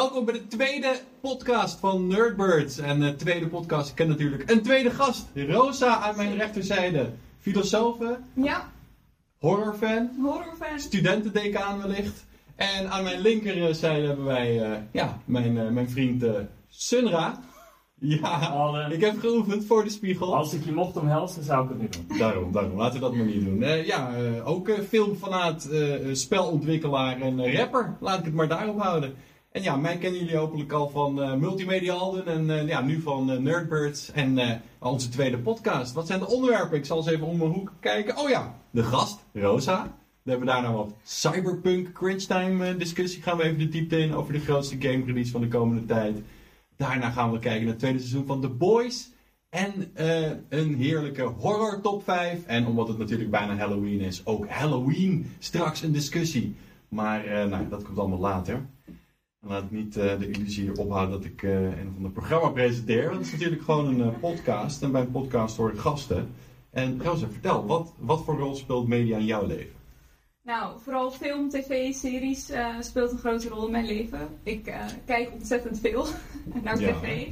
Welkom bij de tweede podcast van Nerdbirds. En de tweede podcast, ik ken natuurlijk een tweede gast. Rosa aan mijn rechterzijde. Filosofe, Ja, horrorfan, horrorfan. studentendecaan wellicht. En aan mijn linkerzijde hebben wij eh, ja, mijn, eh, mijn vriend eh, Sunra. Ja, Allen. ik heb geoefend voor de spiegel. Als ik je mocht omhelzen, zou ik het nu doen. Daarom, daarom. Laten we dat maar niet doen. Eh, ja, ook eh, filmfanaat, spelontwikkelaar en rapper. Laat ik het maar daarop houden. En ja, mij kennen jullie hopelijk al van eh Multimedia Alden en eh, ja, nu van eh, Nerdbirds en onze tweede podcast. Wat zijn de onderwerpen? Ik zal eens even om mijn hoek kijken. Oh ja, de gast, Rosa. We hebben daarna wat cyberpunk crunch time discussie. Gaan we even de diepte in over de grootste game release van de komende tijd. Daarna gaan we kijken naar het tweede seizoen van The Boys. En een heerlijke horror top 5. En omdat het natuurlijk bijna Halloween is, ook Halloween straks een discussie. Maar nou, dat komt allemaal later. Laat ik niet eh, de illusie ophouden dat ik eh, een of ander programma presenteer. Want het is natuurlijk gewoon een eh, podcast. En bij een podcast horen gasten. En Rosa, vertel, wat, wat voor rol speelt media in jouw leven? Nou, vooral film, tv, series speelt een grote rol in mijn leven. Ik kijk ontzettend veel naar Ja. tv.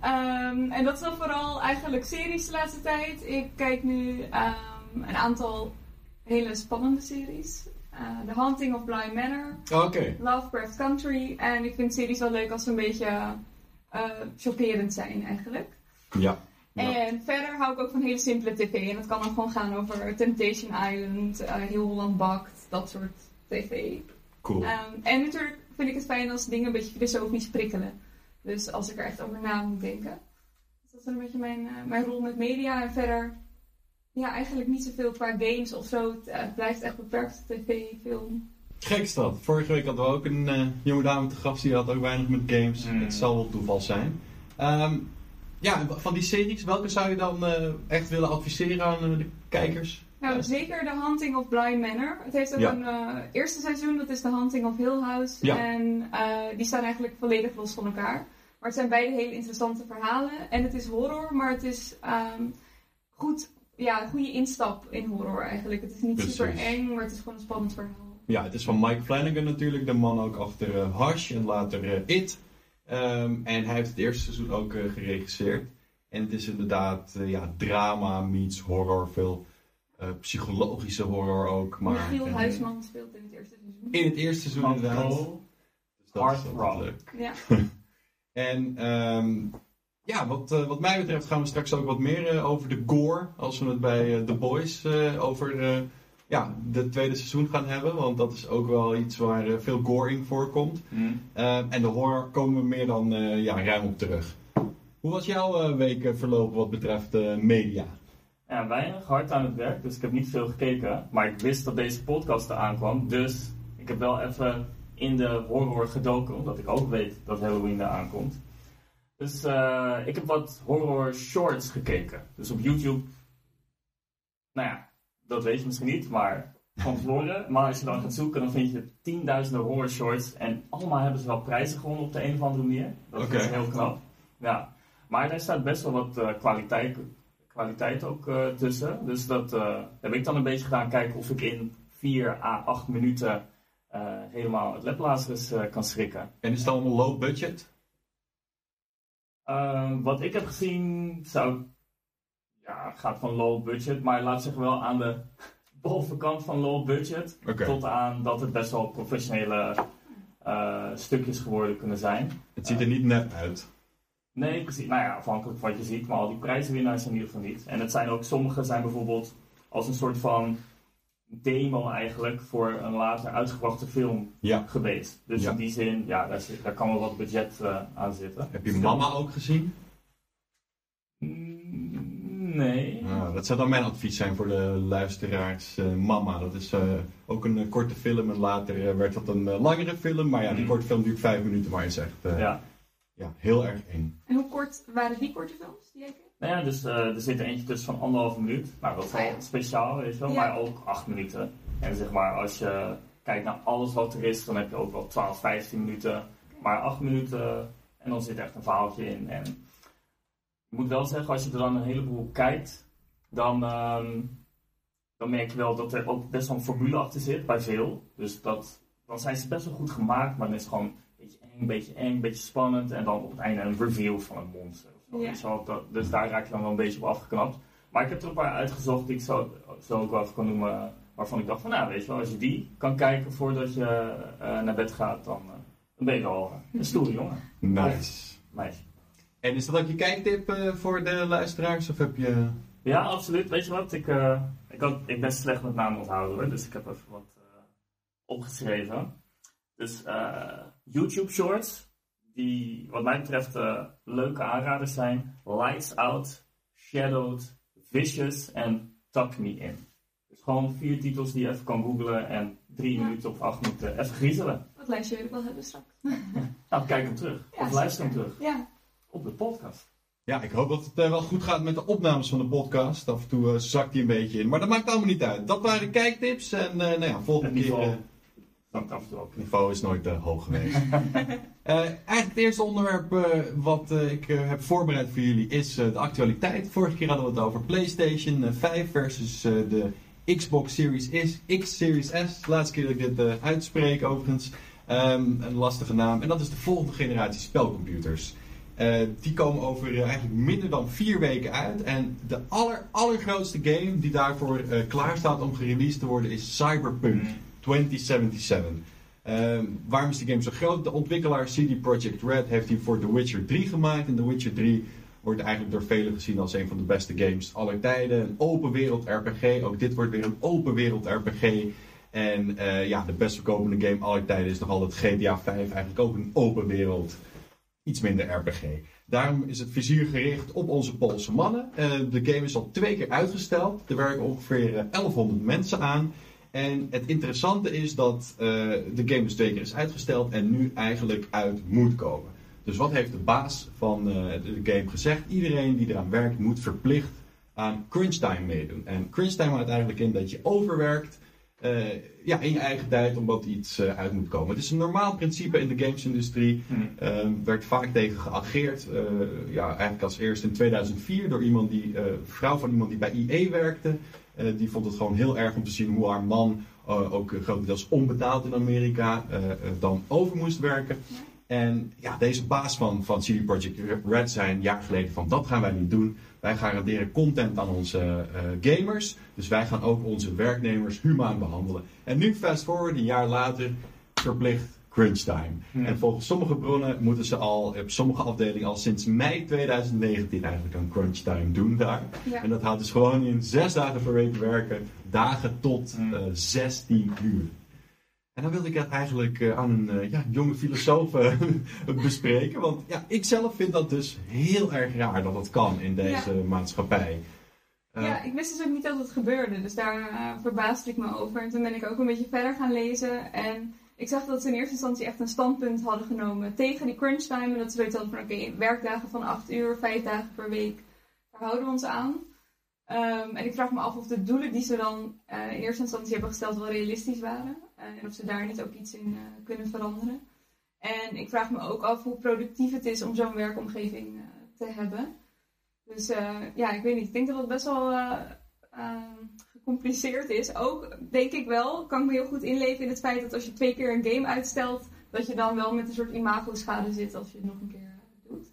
Ehm, en dat is dan vooral eigenlijk series de laatste tijd. Ik kijk nu ehm, een aantal hele spannende series. Eh, The Haunting of Bly Manor, Oké, Lovecraft Country. En ik vind series wel leuk als ze een beetje eh, chockerend zijn eigenlijk. ja. Ja. En verder hou ik ook van hele simpele tv. En dat kan dan gewoon gaan over Temptation Island, eh, Heel Holland Bakt, dat soort tv. Cool. Ehm, en natuurlijk vind ik het fijn als dingen een beetje filosofisch prikkelen. Dus als ik er echt over na moet denken. Dus dat is een beetje mijn, mijn rol met media. En verder, ja, eigenlijk niet zoveel qua games of zo. Het eh, blijft echt beperkt tv, film. Gek is dat. Vorige week hadden we ook een eh, jonge dame te gast. Die had ook weinig met games. Mm. Het zal wel toeval zijn. Ehm, ja, en van die series, welke zou je dan eh, echt willen adviseren aan de kijkers? Nou, zeker The Hunting of Bly Manor. Het heeft ook Ja. een eh, eerste seizoen, dat is The Hunting of Hill House. Ja. En eh, die staan eigenlijk volledig los van elkaar. Maar het zijn beide hele interessante verhalen. En het is horror, maar het is ehm, goed, ja, een goede instap in horror eigenlijk. Het is niet Precies. super eng, maar het is gewoon een spannend verhaal. Ja, het is van Mike Flanagan natuurlijk. De man ook achter eh, Hush en later eh, It. Ehm, en hij heeft het eerste seizoen ook eh, geregisseerd. En het is inderdaad ja, drama meets horror. Veel eh, psychologische horror ook. Maar, Michiel Huisman speelt in het eerste seizoen. In het eerste seizoen inderdaad. Dus dat is Hard leuk. Ja. En ehm, ja, wat, eh, wat mij betreft gaan we straks ook wat meer eh, over de gore. Als we het bij eh, The Boys eh, over eh, ja, de tweede seizoen gaan hebben. Want dat is ook wel iets waar eh, veel gore in voorkomt. Ehm, en de horror komen we meer dan eh, ja, ruim op terug. Hoe was jouw eh, week verlopen wat betreft eh, media? Ja, weinig hard aan het werk, dus ik heb niet veel gekeken. Maar ik wist dat deze podcast eraan kwam, dus ik heb wel even in de horror gedoken, omdat ik ook weet dat Halloween eraan komt. Dus eh, ik heb wat horror shorts gekeken. Dus op YouTube, nou ja, dat weet je misschien niet, maar van tevoren. Maar als je dan gaat zoeken, dan vind je tienduizenden horror shorts. En allemaal hebben ze wel prijzen gewonnen op de een of andere manier. Dat is heel knap. Ja. Maar daar staat best wel wat eh, kwaliteit, kwaliteit ook eh, tussen. Dus dat heb ik dan een beetje gedaan. Kijken of ik in 4 à 8 minuten helemaal het Laplaceres eh kan schrikken. En is het allemaal low budget? Ehm, wat ik heb gezien zou, ja, gaat van low budget, maar laat zeggen wel aan de bovenkant van low budget. Tot aan dat het best wel professionele eh, stukjes geworden kunnen zijn. Het ziet er niet nep uit. Nee, precies. Nou ja, afhankelijk van wat je ziet, maar al die prijzenwinnaars zijn in ieder geval niet. En het zijn ook, sommige zijn bijvoorbeeld als een soort van demo eigenlijk voor een later uitgebrachte film Ja. geweest. Dus Ja. in die zin, ja, daar, zit, daar kan wel wat budget eh, aan zitten. Heb je Mama ook gezien? Mm, Nee. Nou, dat zou dan mijn advies zijn voor de luisteraars. Eh, Mama, dat is eh, ook een korte film en later werd dat een langere film. Maar ja, die Mm. korte film duurt vijf minuten, maar is echt eh, ja. Ja. heel erg eng. En hoe kort waren die korte films die jij? Nou ja, dus eh, er zit er eentje tussen van anderhalve minuut. Nou, dat is Ah, ja. wel speciaal, weet je wel. Ja. Maar ook acht minuten. En zeg maar, als je kijkt naar alles wat er is, dan heb je ook wel 12, 15 minuten. Maar acht minuten en dan zit echt een verhaaltje in. En ik moet wel zeggen, als je er dan een heleboel kijkt, dan, ehm, dan merk je wel dat er ook best wel een formule achter zit bij veel. Dus dat, dan zijn ze best wel goed gemaakt, maar dan is het gewoon beetje eng, beetje eng, beetje spannend. En dan op het einde een reveal van een monster. Of. Dat- dus daar raak je dan wel een beetje op afgeknapt. Maar ik heb er een paar uitgezocht die ik zo, zo ook wel even kan noemen. Waarvan ik dacht van, nou weet je wel, als je die kan kijken voordat je eh, naar bed gaat, dan, eh, dan ben je al eh, een stoere jongen. Nice. Meisje. En is dat ook je kijktip voor de luisteraars? Of heb je... Ja, absoluut. Weet je wat? Ik, eh, ik, had, ik ben slecht met namen onthouden hoor, dus ik heb even wat eh, opgeschreven. Dus eh, YouTube Shorts, die wat mij betreft eh, leuke aanraders zijn. Lights Out, Shadowed, Vicious en Tuck Me In. Dus gewoon vier titels die je even kan googlen en drie Ja. minuten of acht minuten even griezelen. Dat lijstje wil ik wel hebben straks. Nou, kijk hem terug. Ja, of luister hem terug Ja, op de podcast. Ja, ik hoop dat het eh, wel goed gaat met de opnames van de podcast. Af en toe eh, zakt hij een beetje in. Maar dat maakt allemaal niet uit. Dat waren kijktips. En eh, nou ja, volgende keer... niveau. Dank af en toe ook. Het niveau is nooit eh, hoog geweest. Eh, eigenlijk het eerste onderwerp eh, wat ik eh, heb voorbereid voor jullie is eh, de actualiteit. Vorige keer hadden we het over PlayStation eh, 5 versus eh, de Xbox Series S, X Series S. De laatste keer dat ik dit uitspreek overigens. Ehm, een lastige naam. En dat is de volgende generatie spelcomputers. Eh, die komen over eigenlijk minder dan vier weken uit. En de aller, allergrootste game die daarvoor eh, klaar staat om gereleased te worden is Cyberpunk 2077. Ehm, waarom is die game zo groot? De ontwikkelaar CD Projekt Red heeft hier voor The Witcher 3 gemaakt. En The Witcher 3 wordt eigenlijk door velen gezien als een van de beste games aller tijden. Een open wereld RPG. Ook dit wordt weer een open wereld RPG. En eh, ja, de best verkopende game aller tijden is nog altijd GTA 5. Eigenlijk ook een open wereld. Iets minder RPG. Daarom is het vizier gericht op onze Poolse mannen. Eh, de game is al twee keer uitgesteld. Er werken ongeveer eh, 1100 mensen aan. En het interessante is dat eh, de game dus twee keer is uitgesteld en nu eigenlijk uit moet komen. Dus wat heeft de baas van eh, de game gezegd? Iedereen die eraan werkt moet verplicht aan crunch time meedoen. En crunch time houdt eigenlijk in dat je overwerkt eh, ja, in je eigen tijd omdat iets uit moet komen. Het is een normaal principe in de gamesindustrie. Hm. Eh, werd vaak tegen geageerd. ja, eigenlijk als eerst in 2004 door iemand die, vrouw van iemand die bij IE werkte. Eh, die vond het gewoon heel erg om te zien hoe haar man, eh, ook eh, grotendeels onbetaald in Amerika, dan over moest werken. En ja, deze baas van, van CD Projekt Red zei een jaar geleden van dat gaan wij niet doen. Wij garanderen content aan onze gamers. Dus wij gaan ook onze werknemers humaan behandelen. En nu fast forward, een jaar later, verplicht crunch time. Ja. En volgens sommige bronnen moeten ze al op sommige afdelingen al sinds mei 2019 eigenlijk aan crunch time doen daar. ja. En dat houdt dus gewoon in zes dagen per week werken, dagen tot Mm. eh 16 uur. En dan wilde ik dat eigenlijk eh, aan een eh, ja, jonge filosoof bespreken. Want ja, ik zelf vind dat dus heel erg raar dat dat kan in deze maatschappij. Ja, ik wist dus ook niet dat het gebeurde. Dus daar verbaasde ik me over. En toen ben ik ook een beetje verder gaan lezen. En ik zag dat ze in eerste instantie echt een standpunt hadden genomen tegen die crunch time. En dat ze zoiets van oké, werkdagen van 8 uur, 5 dagen per week. Daar houden we ons aan. Ehm, en ik vraag me af of de doelen die ze dan eh, in eerste instantie hebben gesteld wel realistisch waren. Eh, en of ze daar niet ook iets in eh, kunnen veranderen. En ik vraag me ook af hoe productief het is om zo'n werkomgeving te hebben. Dus ja, ik weet niet. Ik denk dat het best wel eh, ehm, gecompliceerd is. Ook denk ik wel, kan ik me heel goed inleven in het feit dat als je twee keer een game uitstelt, dat je dan wel met een soort imago-schade zit als je het nog een keer eh, doet.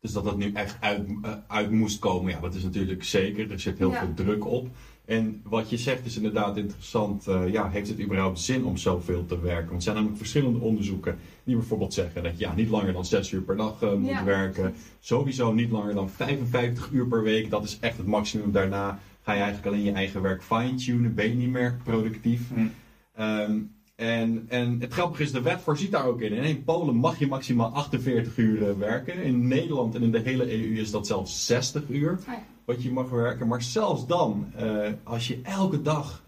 Dus dat dat nu echt uit, eh, uit moest komen, ja, dat is natuurlijk zeker. Er zit heel Ja. veel druk op. En wat je zegt is inderdaad interessant. eh, ja, heeft het überhaupt zin om zoveel te werken? Want er zijn namelijk verschillende onderzoeken die bijvoorbeeld zeggen dat je ja, niet langer dan 6 uur per dag moet Ja. werken. Sowieso niet langer dan 55 uur per week. Dat is echt het maximum. Daarna ga je eigenlijk alleen je eigen werk fine-tunen. Ben je niet meer productief. Hm. Ehm, en, en het grappige is, de wet voorziet daar ook in. In Polen mag je maximaal 48 uur eh, werken. In Nederland en in de hele EU is dat zelfs 60 uur ja. wat je mag werken. Maar zelfs dan, eh, als je elke dag.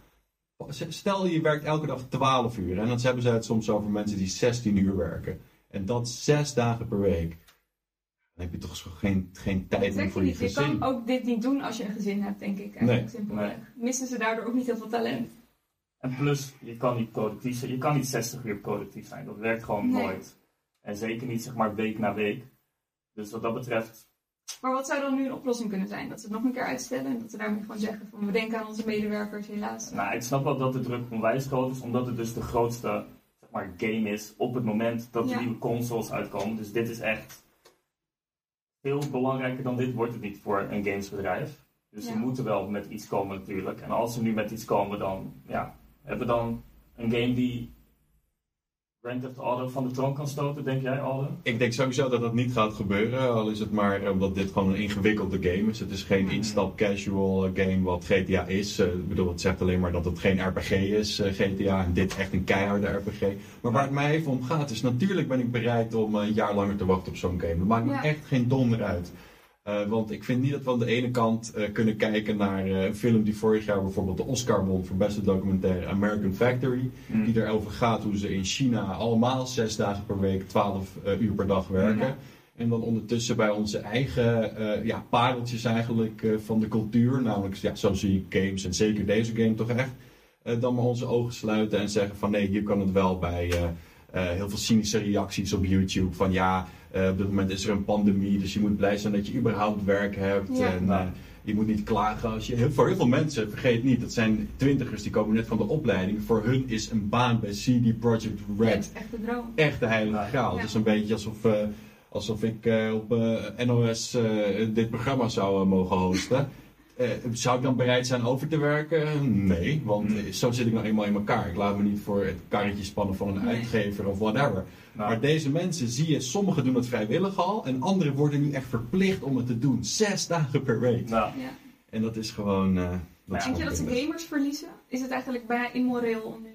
Stel je werkt elke dag 12 uur. En dan hebben ze het soms over mensen die 16 uur werken. En dat zes dagen per week. Dan heb je toch zo geen, geen tijd meer voor je, niet, je gezin. kan ook dit niet doen als je een gezin hebt, denk ik. Eigenlijk Nee. simpelweg. Missen ze daardoor ook niet heel veel talent. En plus, je kan niet productief zijn. Je kan niet 60 uur productief zijn. Dat werkt gewoon Nee. nooit. En zeker niet zeg maar week na week. Dus wat dat betreft, Maar wat zou dan nu een oplossing kunnen zijn? Dat ze het nog een keer uitstellen en dat ze daarmee gewoon zeggen van we denken aan onze medewerkers helaas. nou, ik snap wel dat de druk onwijs groot is, omdat het dus de grootste zeg zeg maar, game is op het moment dat de Ja. nieuwe consoles uitkomen. Dus dit is echt veel belangrijker dan dit wordt het niet voor een gamesbedrijf. Dus ze moeten wel met iets komen natuurlijk. En als ze nu met iets komen, dan ja, hebben we dan een game die Grand Theft Auto van de troon kan stoten, denk jij, Alden? Ik denk sowieso dat dat niet gaat gebeuren, al is het maar omdat dit gewoon een ingewikkelde game is. Het is geen Mhm. instap casual game wat GTA is. Eh, ik bedoel, het zegt alleen maar dat het geen RPG is, eh, GTA, en dit echt een keiharde RPG. Maar waar het mij even om gaat is, natuurlijk ben ik bereid om eh, een jaar langer te wachten op zo'n game. Dat maakt me Ja. echt geen donder uit. Eh, want ik vind niet dat we aan de ene kant eh, kunnen kijken naar eh, een film die vorig jaar bijvoorbeeld de Oscar won voor beste documentaire American Factory. Mm. Die erover gaat hoe ze in China allemaal zes dagen per week, 12 eh, uur per dag werken. Ja. En dan ondertussen bij onze eigen ja, pareltjes eigenlijk van de cultuur. Namelijk, ja, zo zie ik games en zeker deze game toch echt. dan maar onze ogen sluiten en zeggen van nee, hier kan het wel bij heel veel cynische reacties op YouTube. Van ja, eh, op dit moment is er een pandemie, dus je moet blij zijn dat je überhaupt werk hebt. Ja. En, Nou. eh, je moet niet klagen als je. Heel, voor heel veel mensen, vergeet niet, dat zijn twintigers die komen net van de opleiding. Voor hun is een baan bij CD Projekt Ja, Red echt de droom. echt de heilige graal. Ja. Het is een beetje alsof, eh, alsof ik eh, op eh, NOS eh, dit programma zou eh, mogen hosten. Eh, zou ik dan bereid zijn over te werken? Nee, want Hmm. eh, zo zit ik nou eenmaal in elkaar. Ik laat me niet voor het karretje spannen van een Nee. uitgever of whatever. Nou, Maar deze mensen zie je, sommigen doen het vrijwillig al en anderen worden nu echt verplicht om het te doen. Zes dagen per week. nou, Ja. En dat is gewoon. eh, dat is Denk je dat ze gamers verliezen? Is het eigenlijk bijna immoreel om nu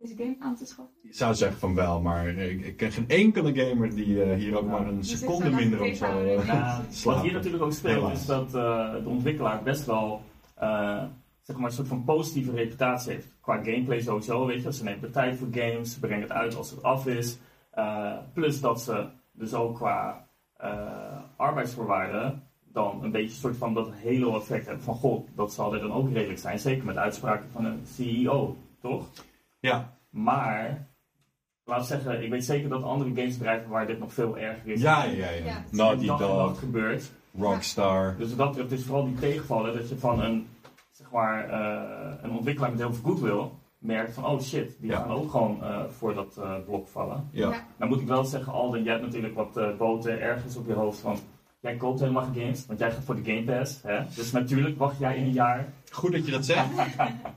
deze game aan te schaffen? Ik zou zeggen van wel, maar ik, ik ken geen enkele gamer die eh, hier ook Ja. maar een Dus seconde minder op zou slapen. wat hier natuurlijk ook speelt, Helaas. is dat eh, de ontwikkelaar best wel eh, zeg maar een soort van positieve reputatie heeft. Qua gameplay sowieso, weet je. Ze nemen de tijd voor games, ze brengen het uit als het af is. Eh, plus dat ze dus ook qua arbeidsvoorwaarden dan een beetje een soort van dat halo-effect hebben. Van god, dat zal er dan ook redelijk zijn. Zeker met uitspraken van een CEO, toch? Ja, Maar, laat ik zeggen, ik weet zeker dat andere gamesbedrijven waar dit nog veel erger is. ja, ja. ja. Ja. Naughty dag Dog, gebeurt. Rockstar. Dus dat betreft is vooral die tegenvallen dat je van een, zeg maar, eh, een ontwikkelaar met heel veel goodwill merkt van oh shit, die Ja. gaan ook gewoon eh, voor dat eh, blok vallen. Ja. Nou moet ik wel zeggen, Alden, jij hebt natuurlijk wat eh, boten ergens op je hoofd van jij koopt helemaal geen games, want jij gaat voor de Game Pass. Hè? Dus natuurlijk wacht jij in een jaar. Goed dat je dat zegt.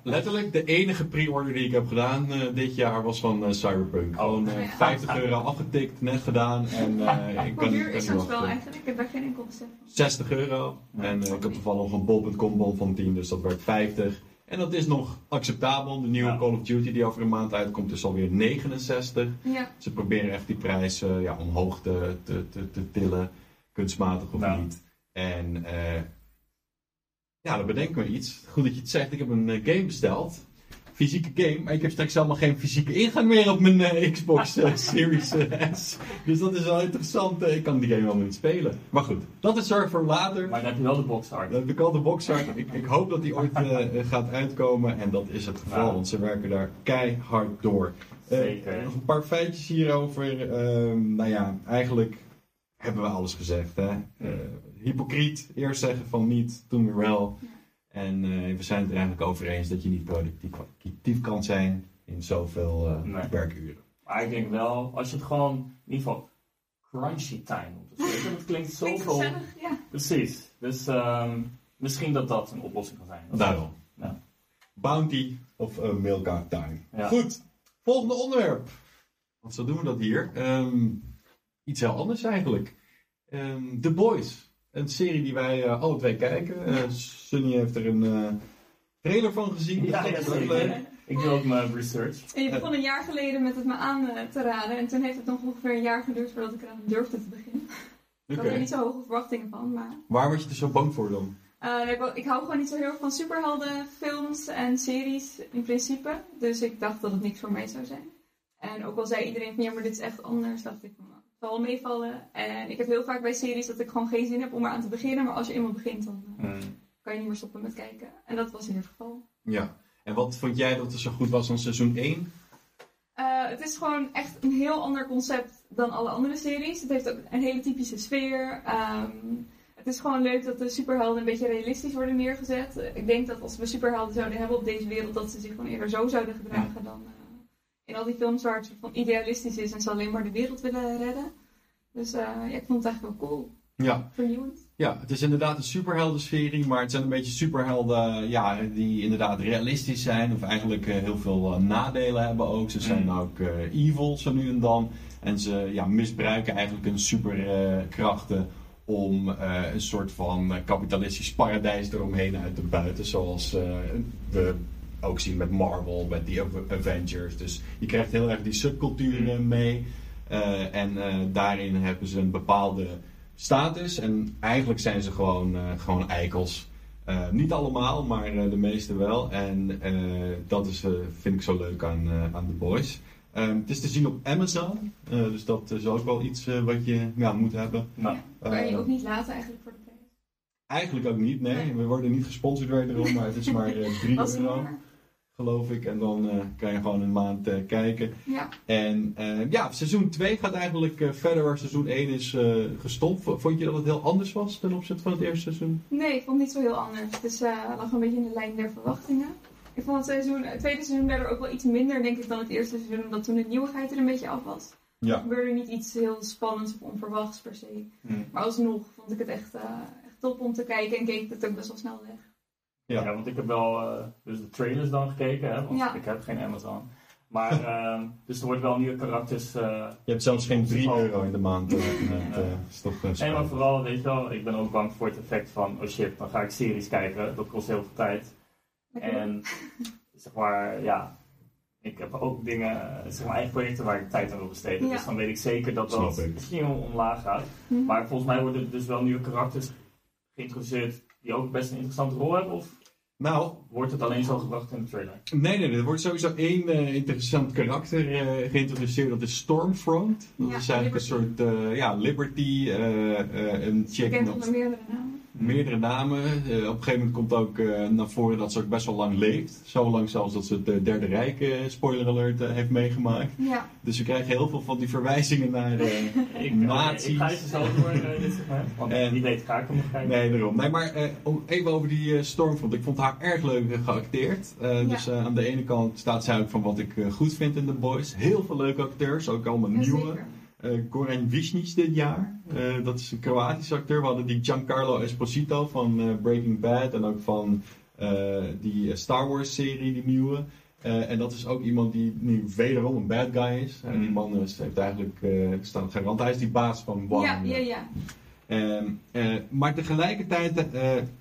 Letterlijk, de enige pre-order die ik heb gedaan eh, dit jaar was van eh, Cyberpunk. Gewoon eh, Ja. 50 euro afgetikt, net gedaan. En eh, ik Hoe kan, duur is niet dat wel eigenlijk? Ik heb daar geen enkel besef van. 60 euro. En eh, ik heb toevallig nog een bol.com bon van 10, dus dat werd 50. En dat is nog acceptabel. De nieuwe Ja. Call of Duty die over een maand uitkomt is alweer 69. Ja, Ze proberen echt die prijs eh, ja, omhoog te, te, te, te tillen, kunstmatig of Nou. niet. En eh, ja, dan bedenk ik me iets. Goed dat je het zegt. Ik heb een eh, game besteld. Fysieke game, maar ik heb straks helemaal geen fysieke ingang meer op mijn eh, Xbox eh, Series S. Dus dat is wel interessant. Ik kan die game helemaal niet spelen. Maar goed, dat is zorg voor later. Maar dan heb je wel de box art. Dan heb ik al de boxart. Ik, ik hoop dat die ooit gaat uitkomen. En dat is het geval, Ja. want ze werken daar keihard door. Zeker. nog een paar feitjes hierover. Ehm, nou ja, eigenlijk hebben we alles gezegd. Hè? Hypocriet. Eerst zeggen van niet, toen weer wel. Ja. En eh, we zijn het er eigenlijk over eens dat je niet productief kan zijn in zoveel eh, Nee. werkuren. Maar ik denk wel, als je het gewoon, in ieder geval, crunchy time noemt. Dat klinkt klinkt zoveel. gezellig. Ja. Precies. Dus ehm, misschien dat dat een oplossing kan zijn. Daarom. Ja. Bounty of uh, Milk Out Time. Ja. Goed, volgende onderwerp. Want zo doen we dat hier. Ehm, iets heel anders eigenlijk. Ehm, The Boys. Een serie die wij eh, alle twee kijken. Eh, Sunny heeft er een eh, trailer van gezien. Ja, dat ja, is leuk. Ik doe ook mijn research. En je begon een jaar geleden met het me aan te raden. En toen heeft het nog ongeveer een jaar geduurd voordat ik eraan durfde te beginnen. Ik had er niet zo hoge verwachtingen van, maar... Waar word je er zo bang voor dan? Eh, ik, ik hou gewoon niet zo heel erg van superheldenfilms en series in principe. Dus ik dacht dat het niks voor mij zou zijn. En ook al zei iedereen van ja, maar dit is echt anders, dacht ik van wel meevallen. En ik heb heel vaak bij series dat ik gewoon geen zin heb om eraan te beginnen. Maar als je eenmaal begint, dan eh, Hmm. kan je niet meer stoppen met kijken. En dat was in het geval. Ja. En wat vond jij dat er zo goed was aan seizoen 1? Eh, het is gewoon echt een heel ander concept dan alle andere series. Het heeft ook een hele typische sfeer. Ehm, het is gewoon leuk dat de superhelden een beetje realistisch worden neergezet. Ik denk dat als we superhelden zouden hebben op deze wereld, dat ze zich gewoon eerder zo zouden gedragen dan, eh, in al die films waar het van idealistisch is en ze alleen maar de wereld willen redden. Dus eh, ja, ik vond het eigenlijk wel cool. Ja. Vernieuwend. Ja, het is inderdaad een superheldenserie, maar het zijn een beetje superhelden ja, die inderdaad realistisch zijn. Of eigenlijk eh, heel veel eh, nadelen hebben ook. Ze zijn Mm. ook evil zo nu en dan. En ze ja, misbruiken eigenlijk hun superkrachten om een soort van kapitalistisch paradijs eromheen uit te buiten. Zoals we ook zien met Marvel, met die Ave- Avengers. Dus je krijgt heel erg die subculturen mee. Eh, en eh, daarin hebben ze een bepaalde status. En eigenlijk zijn ze gewoon, eh, gewoon eikels. Eh, niet allemaal, maar eh, de meeste wel. En eh, dat is, eh, vind ik zo leuk aan, eh, aan The Boys. Ehm, het is te zien op Amazon. eh, dus dat is ook wel iets wat je ja, moet hebben. Nou, Ja, kan je ook niet laten eigenlijk voor de prijs. Eigenlijk ook niet, nee. Nee. We worden niet gesponsord wederom, maar het is maar eh 3 Dat is euro, maar. Geloof ik. En dan eh, kan je gewoon een maand eh, kijken. Ja. En eh, ja, seizoen 2 gaat eigenlijk verder waar seizoen 1 is gestopt. Vond je dat het heel anders was ten opzichte van het eerste seizoen? Nee, ik vond het niet zo heel anders. Het is, lag een beetje in de lijn der verwachtingen. Ik vond het, seizoen, het tweede seizoen ook wel iets minder, denk ik, dan het eerste seizoen. Omdat toen de nieuwigheid er een beetje af was. Ja. Er gebeurde niet iets heel spannends of onverwachts per se. hm. Maar alsnog vond ik het echt, echt top om te kijken en keek het ook best wel snel weg. Ja. Ja. want ik heb wel eh, dus de trailers dan gekeken, hè, want Ja. ik heb geen Amazon. Maar, ehm, dus er worden wel nieuwe karakters. eh Je hebt zelfs geen 3 euro in de maand. eh, maar spannend. vooral, weet je wel, ik ben ook bang voor het effect van, oh shit, dan ga ik series kijken, dat kost heel veel tijd. En zeg maar, ja, ik heb ook dingen, zeg maar, eigen projecten waar ik tijd aan wil besteden. Ja. Dus dan weet ik zeker dat dat misschien wel omlaag gaat. Mhm. Maar volgens mij worden er dus wel nieuwe karakters geïntroduceerd die ook best een interessante rol hebben. Of Nou, wordt het alleen zo gebracht in de trailer? nee, nee, nee, er wordt sowieso één eh, interessant karakter eh, geïntroduceerd. Dat is Stormfront. Dat Ja, is eigenlijk een soort eh, ja, Liberty, eh, eh, een chick Bekend met onder meerdere namen. Meerdere namen. Eh, op een gegeven moment komt ook eh, naar voren dat ze ook best wel lang leeft. Zo lang zelfs dat ze het eh, Derde Rijk, spoiler alert, heeft meegemaakt. Ja, Dus we krijgen heel veel van die verwijzingen naar... Ik, Nazi's. ik ga je zo door eh, dit segment, wie weet ga ik kijken. Nee, daarom. Nee, maar om, even over die Stormfront. Ik vond haar erg leuk geacteerd. Ja. Dus aan de ene kant staat zij ook van wat ik goed vind in The Boys. Heel veel leuke acteurs, ook allemaal ja, nieuwe. zeker. Eh Goran Visnic dit jaar. Eh, dat is een Kroatische acteur. We hadden die Giancarlo Esposito van eh, Breaking Bad. En ook van die Star Wars serie, die nieuwe. En dat is ook iemand die nu wederom een bad guy is. En die Mm. man is- heeft eigenlijk eh staan. Hij is die baas van One. Ja, ja, ja. Ehm, eh, maar tegelijkertijd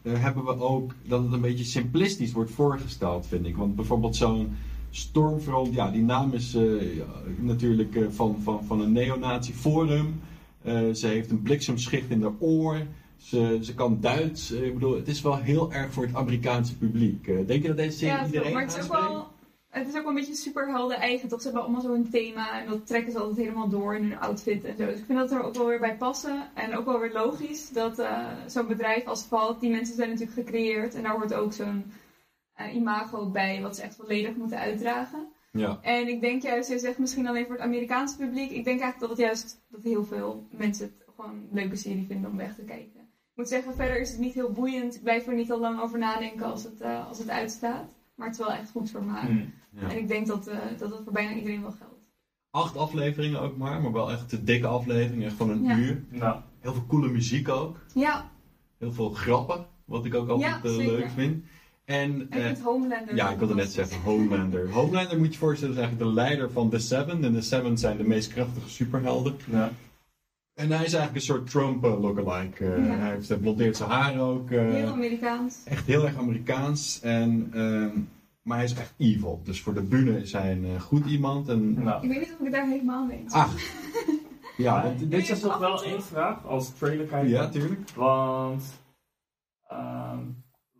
hebben we ook dat het een beetje simplistisch wordt voorgesteld, vind ik. Want bijvoorbeeld zo'n Stormfront, ja, die naam is eh, natuurlijk eh, van, van, van een neonazi forum. Eh, ze heeft een bliksemschicht in haar oor. Ze, ze kan Duits. Ik bedoel, het is wel heel erg voor het Amerikaanse publiek. Denk je dat deze serie Ja, iedereen maar het is ook wel... Het is ook wel een beetje superhelden eigen, toch? Ze hebben allemaal zo'n thema en dat trekken ze altijd helemaal door in hun outfit en zo. Dus ik vind dat er ook wel weer bij passen. En ook wel weer logisch dat zo'n bedrijf als Valt, die mensen zijn natuurlijk gecreëerd. En daar hoort ook zo'n eh, imago bij, wat ze echt volledig moeten uitdragen. Ja. En ik denk juist, je zegt misschien alleen voor het Amerikaanse publiek. Ik denk eigenlijk dat het juist, dat heel veel mensen het gewoon een leuke serie vinden om weg te kijken. Ik moet zeggen, verder is het niet heel boeiend. Ik blijf er niet al lang over nadenken als het, eh, als het uitstaat. Maar het is wel echt goed vermaak. Hm. Ja. En ik denk dat, eh, dat dat voor bijna iedereen wel geldt. Acht afleveringen ook maar, maar wel echt een dikke aflevering. Echt van een Ja. uur. Nou, Heel veel coole muziek ook. Ja, Heel veel grappen, wat ik ook altijd Ja, zeker. leuk vind. En, ik vind Homelander... ja, ik wilde net zeggen, Homelander. Homelander moet je voorstellen, is eigenlijk de leider van The Seven. En The Seven zijn de meest krachtige superhelden. ja. En hij is eigenlijk een soort Trump eh, lookalike. Eh, Ja. Hij heeft hij blondeert zijn haar ook. eh, Heel Amerikaans. echt heel erg Amerikaans. En, ehm, maar hij is echt evil. Dus voor de bühne is hij een eh, goed iemand. En, Nou. Ik weet niet of ik het daar helemaal mee eens ben. ah, ja, want dit is nog wel één vraag als trailer kijker. Ja, tuurlijk. Want ehm,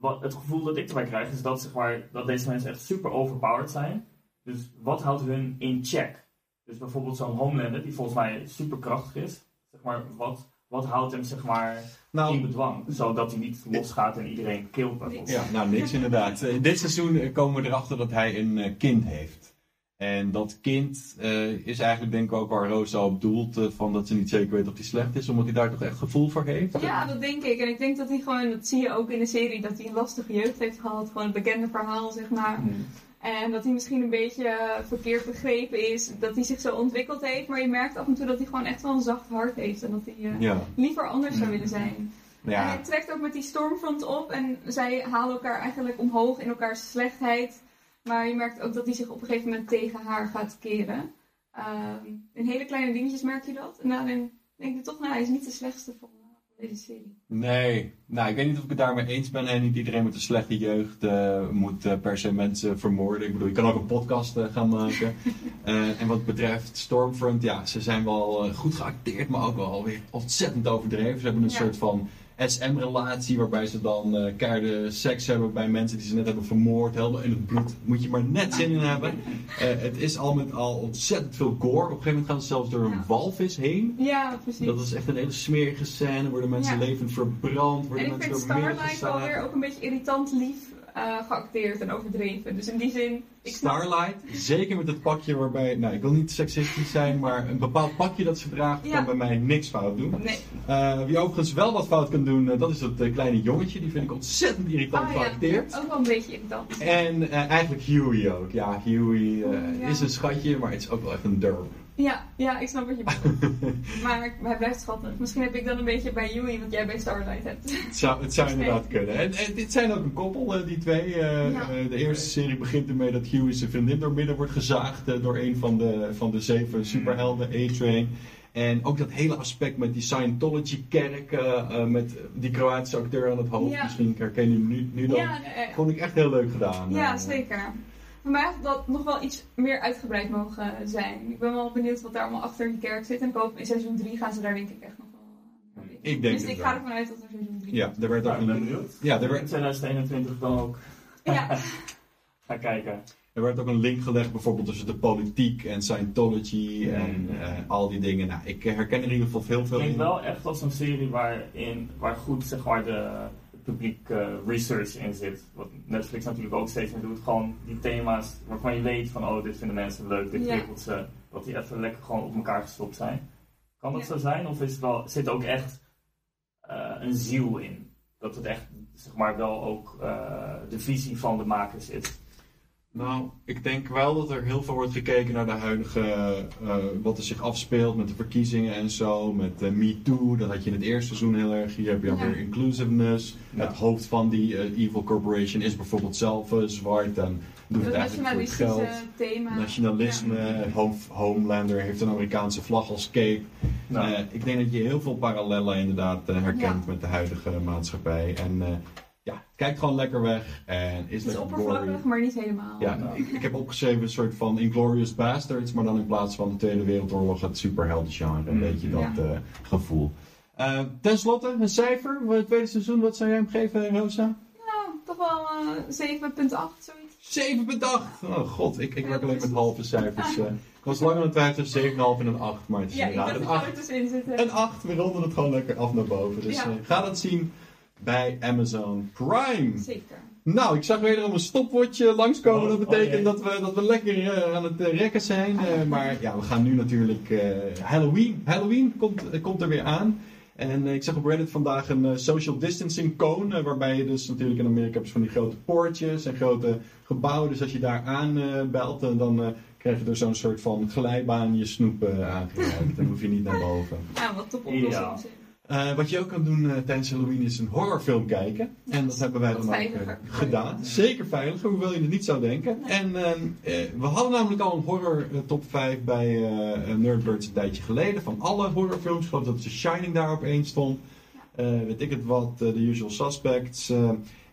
wat, het gevoel dat ik erbij krijg is dat, zeg maar, dat deze mensen echt super overpowered zijn. Dus wat houdt hun in check? Dus bijvoorbeeld zo'n Homelander die volgens mij super krachtig is. Zeg maar, wat, wat houdt hem zeg maar, in Nou, bedwang? Zodat hij niet losgaat en iedereen killt bijvoorbeeld. Ja, nou niks inderdaad. Eh, dit seizoen komen we erachter dat hij een eh, kind heeft. En dat kind eh, is eigenlijk denk ik ook waar Rosa op doelt, eh, van dat ze niet zeker weet of hij slecht is, omdat hij daar toch echt gevoel voor heeft. Ja, dat denk ik. En ik denk dat hij gewoon, dat zie je ook in de serie, dat hij een lastige jeugd heeft gehad. Gewoon het bekende verhaal, zeg maar. Hm. En dat hij misschien een beetje verkeerd begrepen is, dat hij zich zo ontwikkeld heeft. Maar je merkt af en toe dat hij gewoon echt wel een zacht hart heeft. En dat hij eh, Ja. liever anders zou willen zijn. En Ja. hij trekt ook met die Stormfront op en zij halen elkaar eigenlijk omhoog in elkaars slechtheid. Maar je merkt ook dat hij zich op een gegeven moment tegen haar gaat keren. Ehm, in hele kleine dingetjes merk je dat. En daarin denk je toch, nou, hij is niet de slechtste van, eh, van deze serie. Nee, nou ik weet niet of ik het daarmee eens ben. En niet iedereen met een slechte jeugd eh, moet eh, per se mensen vermoorden. Ik bedoel, je kan ook een podcast gaan maken. En wat betreft Stormfront, ja, ze zijn wel goed geacteerd, maar ook wel weer ontzettend overdreven. Ze hebben een Ja. soort van SM-relatie waarbij ze dan keiharde seks hebben bij mensen die ze net hebben vermoord. Helemaal in het bloed. Moet je maar net zin in hebben. Eh, het is al met al ontzettend veel gore. Op een gegeven moment gaan ze zelfs door een Ja. walvis heen. Ja, precies. Dat is echt een hele smerige scène. Worden mensen Ja. levend verbrand. en Worden ik mensen Starlight alweer ook een beetje irritant lief eh, geacteerd en overdreven. Dus in die zin, ik snap... Starlight, zeker met het pakje waarbij, nou ik wil niet seksistisch zijn, maar een bepaald pakje dat ze draagt Ja. kan bij mij niks fout doen. Nee. Eh, wie overigens wel wat fout kan doen, eh, dat is dat kleine jongetje. Die vind ik ontzettend irritant Ah, ja. geacteerd. Ook wel een beetje irritant. En eigenlijk Huey ook. Ja, Huey Ja. is een schatje, maar het is ook wel echt een derp. Ja, ja, ik snap wat je bedoelt. maar hij blijft schattig. Misschien heb ik dan een beetje bij Yui wat jij bij Starlight hebt. Het zou, het zou inderdaad kunnen. En, en dit zijn ook een koppel, eh, die twee. Eh, Ja. eh, de eerste serie begint ermee dat Huey zijn vriendin door midden wordt gezaagd door een van de, van de zeven superhelden, A-Train. En ook dat hele aspect met die Scientology-kerk, met die Kroatische acteur aan het hoofd. Ja. Misschien herken je hem nu, nu dan. Ja, Vond ik echt heel leuk gedaan. ja, zeker. Mij had dat nog wel iets meer uitgebreid mogen zijn. Ik ben wel benieuwd wat daar allemaal achter die kerk zit. En ik hoop in seizoen 3 gaan ze daar denk ik echt nog wel... eh, Ik denk dus het ik wel. ga ervan uit dat er seizoen 3 Ja, er werd ook een, benieuwd. ja, er In werd, 2021 dan ook Ja, ga kijken. er werd ook een link gelegd bijvoorbeeld tussen de politiek en Scientology en Mm. eh, al die dingen. Nou, ik herken er in ieder geval heel Het veel klinkt in. wel echt als een serie waarin, waar goed zeg maar, de, het publiek eh, research in zit. Wat Netflix natuurlijk ook steeds meer doet. Gewoon die thema's waarvan je weet van oh, dit vinden mensen leuk, dit Ja. prikkelt ze. Dat die even lekker gewoon op elkaar gestopt zijn. Kan dat Ja. zo zijn? Of is het wel, zit er ook echt eh, een ziel in? Dat het echt zeg maar, wel ook eh, de visie van de makers is. Nou, ik denk wel dat er heel veel wordt gekeken naar de huidige, eh, wat er zich afspeelt met de verkiezingen en zo, met eh, Me Too, dat had je in het eerste seizoen heel erg, hier heb je Ja. alweer inclusiveness, Ja. het hoofd van die eh, evil corporation is bijvoorbeeld zelf zwart en doet het eigenlijk voor het nationalistische geld. thema. Nationalisme, Home, Homelander heeft een Amerikaanse vlag als cape. Nou, ik denk dat je heel veel parallellen inderdaad eh, herkent Ja. met de huidige maatschappij. En ja, kijk gewoon lekker weg en is Het is oppervlakkig, maar niet helemaal. Ja, Nou. ik, ik heb opgeschreven een soort van Inglorious Bastards, maar dan in plaats van de Tweede Wereldoorlog het superheldengenre. Een Mm, beetje dat ja. eh, gevoel. Eh, Ten slotte, een cijfer voor het tweede seizoen. Wat zou jij hem geven, Rosa? Nou, toch wel eh 7,8 zoiets. 7,8! Oh god, ik, ik Ja, werk alleen met halve cijfers. eh. ik was lang aan het twijfelen tussen 7,5 en een 8, maar het is Ja, inderdaad een er 8. tussenin zitten. Een 8, we ronden het gewoon lekker af naar boven. Dus Ja. ga dat zien bij Amazon Prime. Zeker. Nou, ik zag wederom een stopwatch langskomen. Oh, dat betekent dat, we, dat we lekker eh, aan het eh, rekken zijn. Eh, maar ja, we gaan nu natuurlijk eh, Halloween. Halloween komt, komt er weer aan. En ik zag op Reddit vandaag een social distancing cone. waarbij je dus natuurlijk in Amerika hebt van die grote poortjes en grote gebouwen. Dus als je daar aan belt, eh, dan eh, krijg je er zo'n soort van glijbaan je snoep aangereikt. Dan hoef je niet naar boven. Ja, wat top oplossing. Eh, wat je ook kan doen eh, tijdens Halloween is een horrorfilm kijken. En dat hebben wij dan ook eh, gedaan. Zeker veiliger, hoewel je het niet zou denken. En ehm, eh, we hadden namelijk al een horror top 5 bij Nerdbirds een tijdje geleden. Van alle horrorfilms. Ik geloof dat The Shining daar op één stond. Weet ik het wat, The Usual Suspects.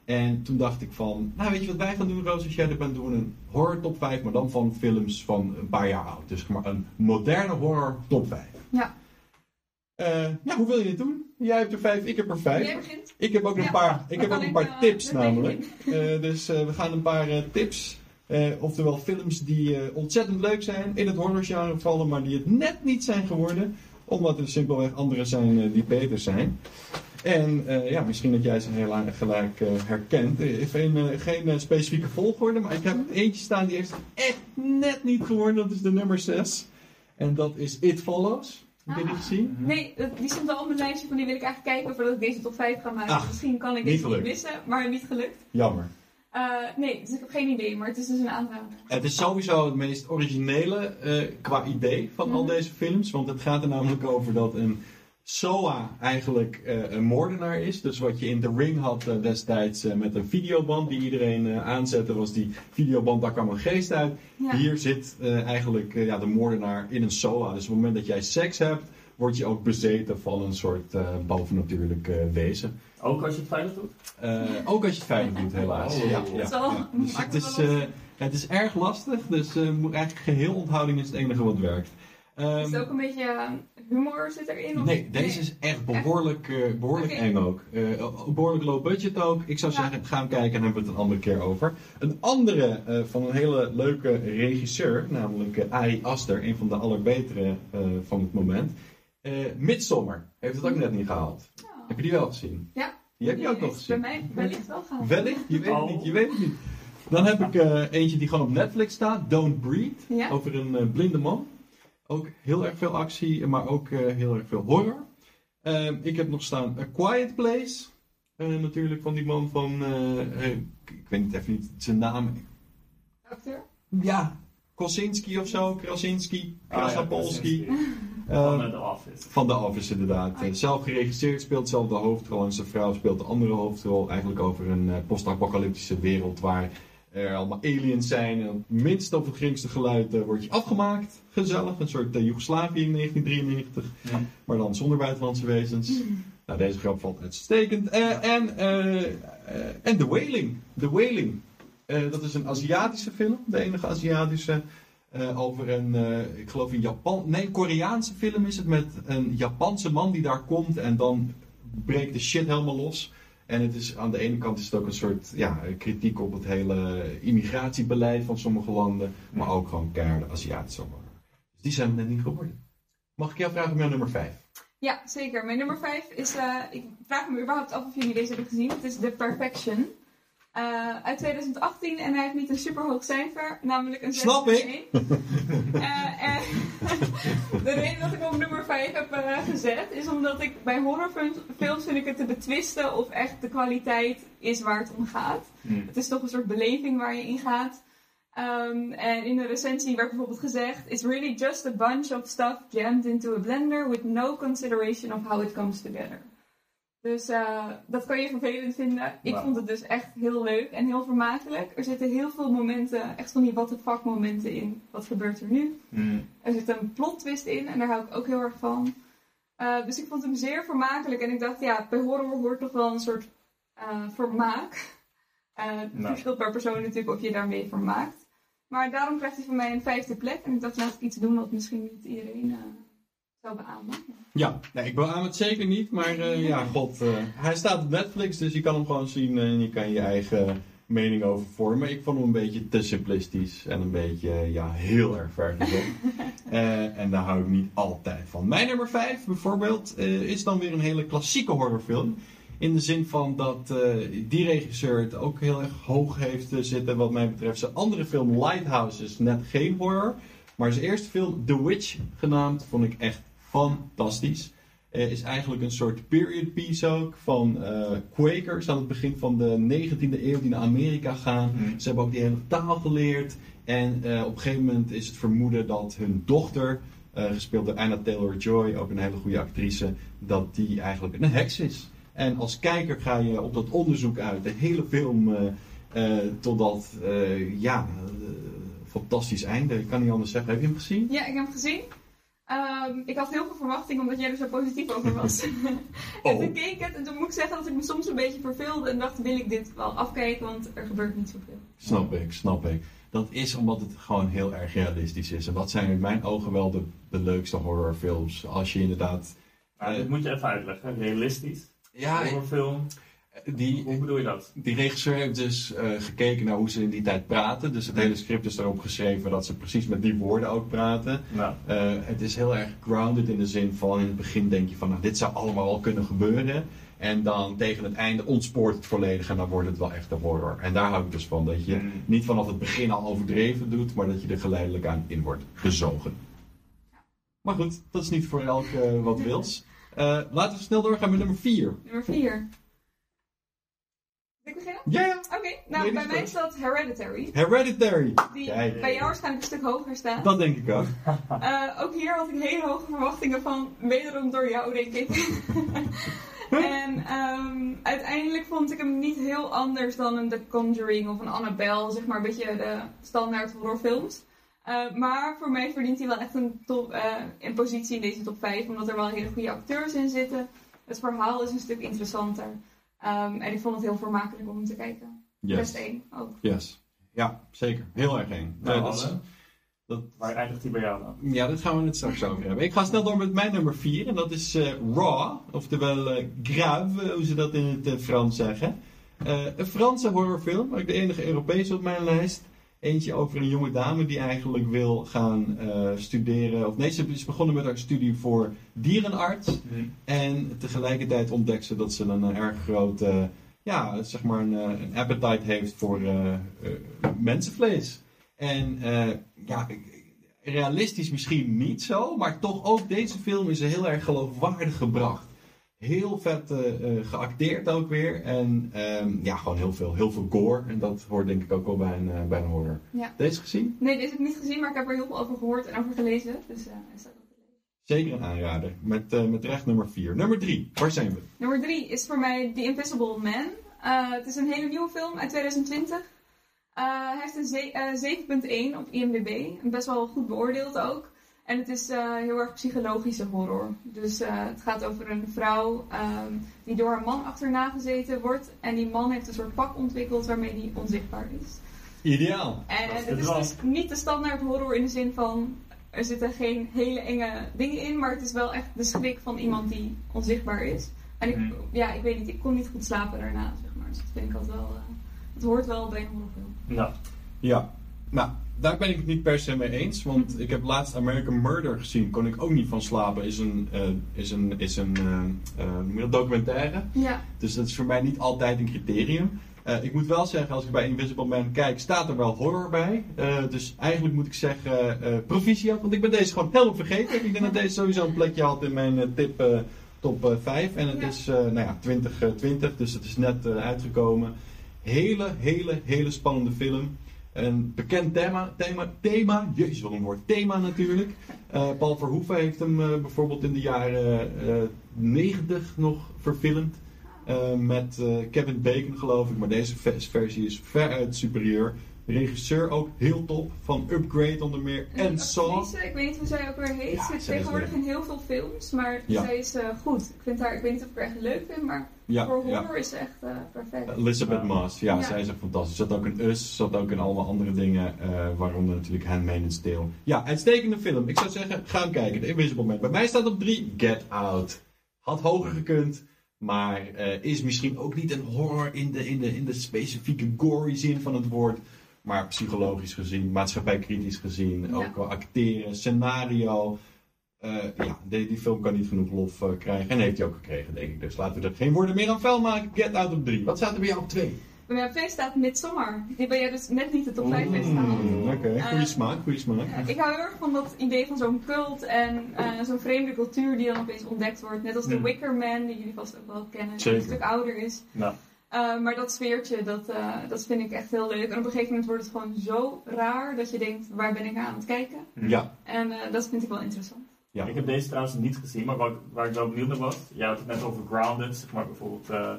en toen dacht ik van, nou weet je wat wij gaan doen Roos, als jij er bent, doen we een horror top 5, maar dan van films van een paar jaar oud. Dus maar een moderne horror top 5. Ja. Eh, ja, hoe wil je dit doen? Jij hebt er vijf, ik heb er vijf. Jij begint. Ik heb ook een paar, ik heb ook een paar eh, tips namelijk. Eh, dus we gaan een paar tips, oftewel films die ontzettend leuk zijn, in het horrorgenre vallen, maar die het net niet zijn geworden, omdat er simpelweg anderen zijn die beter zijn. En ja, misschien dat jij ze heel erg gelijk herkent. Geen, geen specifieke volgorde, maar ik heb eentje staan die heeft het echt net niet geworden. Dat is de nummer 6. En dat is It Follows. Heb je die Ah. gezien? Nee, dat- die stond al op mijn lijstje van die wil ik eigenlijk kijken voordat ik deze top 5 ga maken. Ach, Misschien kan ik deze niet missen, maar niet gelukt. Jammer. Eh, Eh, nee, dus ik heb geen idee, maar het is dus een aanrader. Het is sowieso het meest originele eh, qua idee van al Mhm. deze films. Want het gaat er namelijk over dat een SOA eigenlijk eh, een moordenaar is. Dus wat je in The Ring had eh, destijds eh, met een videoband die iedereen aanzette, was die videoband, daar kwam een geest uit. Ja. Hier zit eh, eigenlijk ja, de moordenaar in een SOA. Dus op het moment dat jij seks hebt, word je ook bezeten van een soort eh, bovennatuurlijk wezen. Ook als je het veilig doet? Eh, ook als je het veilig doet, helaas. Oh. ja. Dus het is, eh, het is erg lastig, dus moet eigenlijk geheel onthouding is het enige wat werkt. Ehm, Is het ook een beetje humor zit erin? Of? nee, deze is echt behoorlijk, eh, behoorlijk eng ook. Eh, behoorlijk low budget ook. Ik zou zeggen, ga hem kijken en hebben we het een andere keer over. Een andere eh, van een hele leuke regisseur, namelijk eh, Ari Aster, een van de allerbetere eh, van het moment. Eh Midsommar heeft het ook net niet gehaald. Oh. Heb je die wel gezien? Ja. Die heb je ook nog Is Bij gezien. mij wellicht wel gaan. Wellicht? Je weet het Oh. niet, je weet het niet. Dan heb ik eh, eentje die gewoon op Netflix staat, Don't Breathe, Ja. over een eh, blinde man. Ook heel erg veel actie, maar ook eh, heel erg veel horror. Ehm, ik heb nog staan A Quiet Place, Eh, natuurlijk van die man van, eh, ik ik weet niet, even niet zijn naam. Acteur? Ja, Kosinski of zo, Krasinski, Ah, ja, Krasnapolski. Van The Office. van The Office inderdaad. Ah. Zelf geregisseerd, speelt zelf de hoofdrol en zijn vrouw speelt de andere hoofdrol. Eigenlijk over een eh, post-apocalyptische wereld waar er allemaal aliens zijn. En op het minste of het geringste geluid eh, word je afgemaakt. Gezellig, een soort eh, Joegoslavië in 1993. Ja. Maar dan zonder buitenlandse wezens. Nou, deze grap valt uitstekend. Eh, en, en The Wailing. The Wailing. Eh, dat is een Aziatische film. De enige Aziatische. eh, over een, eh, ik geloof een Japan... Nee, Koreaanse film is het. Met een Japanse man die daar komt. En dan breekt de shit helemaal los. En het is, aan de ene kant is het ook een soort ja, kritiek op het hele immigratiebeleid van sommige landen. Maar ook gewoon keiharde Aziatische horror. Dus die zijn we net niet geworden. Mag ik jou vragen om jouw nummer 5? Ja, zeker. Mijn nummer 5 is. eh, ik vraag me überhaupt af of jullie deze hebben gezien. Het is The Perfection. Eh, uit 2018 en hij heeft niet een super hoog cijfer, namelijk een 6,1. Snap ik. Eh, en de reden dat ik hem op nummer 5 heb eh, gezet is omdat ik bij horrorfilms films vind ik het te betwisten of echt de kwaliteit is waar het om gaat. Hmm. Het is toch een soort beleving waar je in gaat. Ehm, en in de recensie werd bijvoorbeeld gezegd: It's really just a bunch of stuff jammed into a blender with no consideration of how it comes together. Dus eh, dat kan je vervelend vinden. Ik vond het dus echt heel leuk en heel vermakelijk. Er zitten heel veel momenten, echt van die what the fuck momenten in. Wat gebeurt er nu? Hmm. Er zit een plot twist in en daar hou ik ook heel erg van. Eh, dus ik vond hem zeer vermakelijk en ik dacht, ja, bij horror hoort toch wel een soort eh, vermaak. Het Nou. verschilt per persoon natuurlijk of je daarmee vermaakt. Maar daarom krijgt hij van mij een vijfde plek en ik dacht, laat ik iets doen wat misschien niet iedereen zou beamen. Ja, nee, ik beaam het zeker niet, maar eh, ja, god. eh, hij staat op Netflix, dus je kan hem gewoon zien en je kan je eigen mening over vormen. Ik vond hem een beetje te simplistisch en een beetje, ja, heel erg vergezocht. Eh en daar hou ik niet altijd van. Mijn nummer 5 bijvoorbeeld is dan weer een hele klassieke horrorfilm. In de zin van dat die regisseur het ook heel erg hoog heeft zitten wat mij betreft. Zijn andere film Lighthouse is net geen horror. Maar zijn eerste film The Witch genaamd vond ik echt fantastisch. Eh, is eigenlijk een soort period piece ook van eh, Quakers aan het begin van de 19e eeuw die naar Amerika gaan. Hmm. Ze hebben ook die hele taal geleerd. En eh, op een gegeven moment is het vermoeden dat hun dochter, eh, gespeeld door Anna Taylor-Joy, ook een hele goede actrice, dat die eigenlijk een heks is. En als kijker ga je op dat onderzoek uit, de hele film, eh, eh, totdat, eh, ja, fantastisch einde. Ik kan niet anders zeggen. Heb je hem gezien? Ja, ik heb hem gezien. Ehm, ik had heel veel verwachting omdat jij er zo positief over was. Oh. En toen keek ik het en toen moet ik zeggen dat ik me soms een beetje verveelde en dacht, wil ik dit wel afkijken, want er gebeurt niet zoveel. Snap ik, snap ik. Dat is omdat het gewoon heel erg realistisch is. En dat zijn in mijn ogen wel de, de leukste horrorfilms. Als je inderdaad... Nou, dit moet je even uitleggen. Realistisch. Ja, Horrorfilm. Die, Hoe bedoel je dat? Die regisseur heeft dus eh, gekeken naar hoe ze in die tijd praten. Dus het hele script is erop geschreven dat ze precies met die woorden ook praten. Nou, Eh, het is heel erg grounded in de zin van in het begin denk je van nou, dit zou allemaal wel kunnen gebeuren. En dan tegen het einde ontspoort het volledig en dan wordt het wel echt een horror. En daar hou ik dus van. Dat je Mm. niet vanaf het begin al overdreven doet, maar dat je er geleidelijk aan in wordt gezogen. Maar goed, dat is niet voor elk eh, wat wils. Eh, laten we snel doorgaan met nummer 4. Nummer 4. Ik beginnen? Ja, ja. Oké, nou bij mij staat Hereditary. Hereditary. Die Kijk. bij jou waarschijnlijk een stuk hoger staat. Dat denk ik ook. Eh, ook hier had ik hele hoge verwachtingen van, wederom door jou denk ik. en ehm, uiteindelijk vond ik hem niet heel anders dan een The Conjuring of een Annabelle, zeg maar een beetje de standaard horrorfilms. Eh, maar voor mij verdient hij wel echt een, top, eh, een positie in deze top 5, omdat er wel hele goede acteurs in zitten. Het verhaal is een stuk interessanter. Ehm, en ik vond het heel vermakelijk om hem te kijken. Best één ook. Yes. Ja, zeker. Heel erg één. Nou, Eh, dat waar eindigt hij bij jou dan? Ja, dat gaan we het straks over hebben. Ik ga snel door met mijn nummer 4 en dat is eh, Raw, oftewel eh, Grave, hoe ze dat in het Frans zeggen. Eh, een Franse horrorfilm, ook de enige Europese op mijn lijst. Eentje over een jonge dame die eigenlijk wil gaan eh, studeren. Of nee, ze is begonnen met haar studie voor dierenarts. En tegelijkertijd ontdekt ze dat ze een eh, erg groot, eh, ja, zeg maar een, eh, een appetite heeft voor mensenvlees. En ja, realistisch misschien niet zo, maar toch ook deze film is heel erg geloofwaardig gebracht. Heel vet eh, eh, geacteerd ook weer. En ehm, ja, gewoon heel veel, heel veel gore. En dat hoort denk ik ook wel bij een, eh, bij een horror. Ja. Deze gezien? Nee, deze heb ik niet gezien, maar ik heb er heel veel over gehoord en over gelezen. Dus hij staat op de lijst. Zeker een aanrader. Met, met recht nummer 4. Nummer 3. Waar zijn we? Nummer 3 is voor mij The Invisible Man. Het is een hele nieuwe film uit 2020. Eh, hij heeft een ze- eh, 7.1 op IMDb. Best wel goed beoordeeld ook. En het is eh, heel erg psychologische horror. Dus eh, het gaat over een vrouw ehm, die door haar man achterna gezeten wordt. En die man heeft een soort pak ontwikkeld waarmee die onzichtbaar is. Ideaal. En het is dus niet de standaard horror in de zin van er zitten geen hele enge dingen in, maar het is wel echt de schrik van iemand die onzichtbaar is. En ik, Mhm. ja, ik weet niet, ik kon niet goed slapen daarna, zeg maar. Dus dat vind ik altijd wel, eh, het hoort wel bij een horrorfilm. Ja. Ja. Nou, daar ben ik het niet per se mee eens. Want ik heb laatst American Murder gezien. Kon ik ook niet van slapen. Is een, eh, is een, is een eh, eh, documentaire. Ja, Dus dat is voor mij niet altijd een criterium. Ik moet wel zeggen, als ik bij Invisible Man kijk, staat er wel horror bij. Dus eigenlijk moet ik zeggen, proficiat. Want ik ben deze gewoon helemaal vergeten. Ik denk dat deze sowieso een plekje had in mijn tip top eh, 5. En het Ja. is nou ja, 2020, dus het is net uitgekomen. Hele, hele, hele spannende film. Een bekend thema, thema, thema, jezus wat een woord, thema natuurlijk. Eh, Paul Verhoeven heeft hem eh, bijvoorbeeld in de jaren eh 90 nog verfilmd. Met Kevin Bacon geloof ik, maar deze ve- versie is veruit superieur. De regisseur ook heel top, van Upgrade onder meer en Saw. actrice, ik weet niet hoe zij ook weer heet. Ja, ze zit tegenwoordig in heel veel films, maar Ja. zij is eh, goed. Ik, vind haar, ik weet niet of ik haar echt leuk vind, maar Ja, voor ja. horror is ze echt eh, perfect. Elizabeth. Moss, ja, Ja. zij is echt fantastisch. Zat ook in Us, zat ook in allemaal andere dingen, eh, waaronder natuurlijk Handmaid's Tale. Ja, uitstekende film. Ik zou zeggen, ga hem kijken. The Invisible Man. Bij mij staat op 3 Get Out. Had hoger gekund, maar eh, is misschien ook niet een horror in de, in, de, in de specifieke gory zin van het woord. Maar psychologisch gezien, maatschappijkritisch gezien, Ja. ook wel acteren, scenario. Eh, ja, die, die film kan niet genoeg lof eh, krijgen. En heeft hij ook gekregen, denk ik. Dus laten we er geen woorden meer aan vuil maken. Get Out op 3. Wat staat er bij jou op 2? Bij mij op 2 staat Midsommar. Die ben jij dus net niet de top 5 heeft gehaald. Mm, Oké, goede Eh, smaak, goede smaak. Ja, ik hou heel erg van dat idee van zo'n cult en eh, zo'n vreemde cultuur die dan opeens ontdekt wordt. Net als de Hmm. Wicker Man, die jullie vast ook wel kennen, die een stuk ouder is. Nou, Eh, maar dat sfeertje, dat, eh, dat vind ik echt heel leuk. En op een gegeven moment wordt het gewoon zo raar dat je denkt, waar ben ik aan het kijken? Ja, En eh, dat vind ik wel interessant. ja. Ik heb deze trouwens niet gezien, maar waar, waar ik wel benieuwd naar was, jij had het net over grounded, zeg maar bijvoorbeeld eh,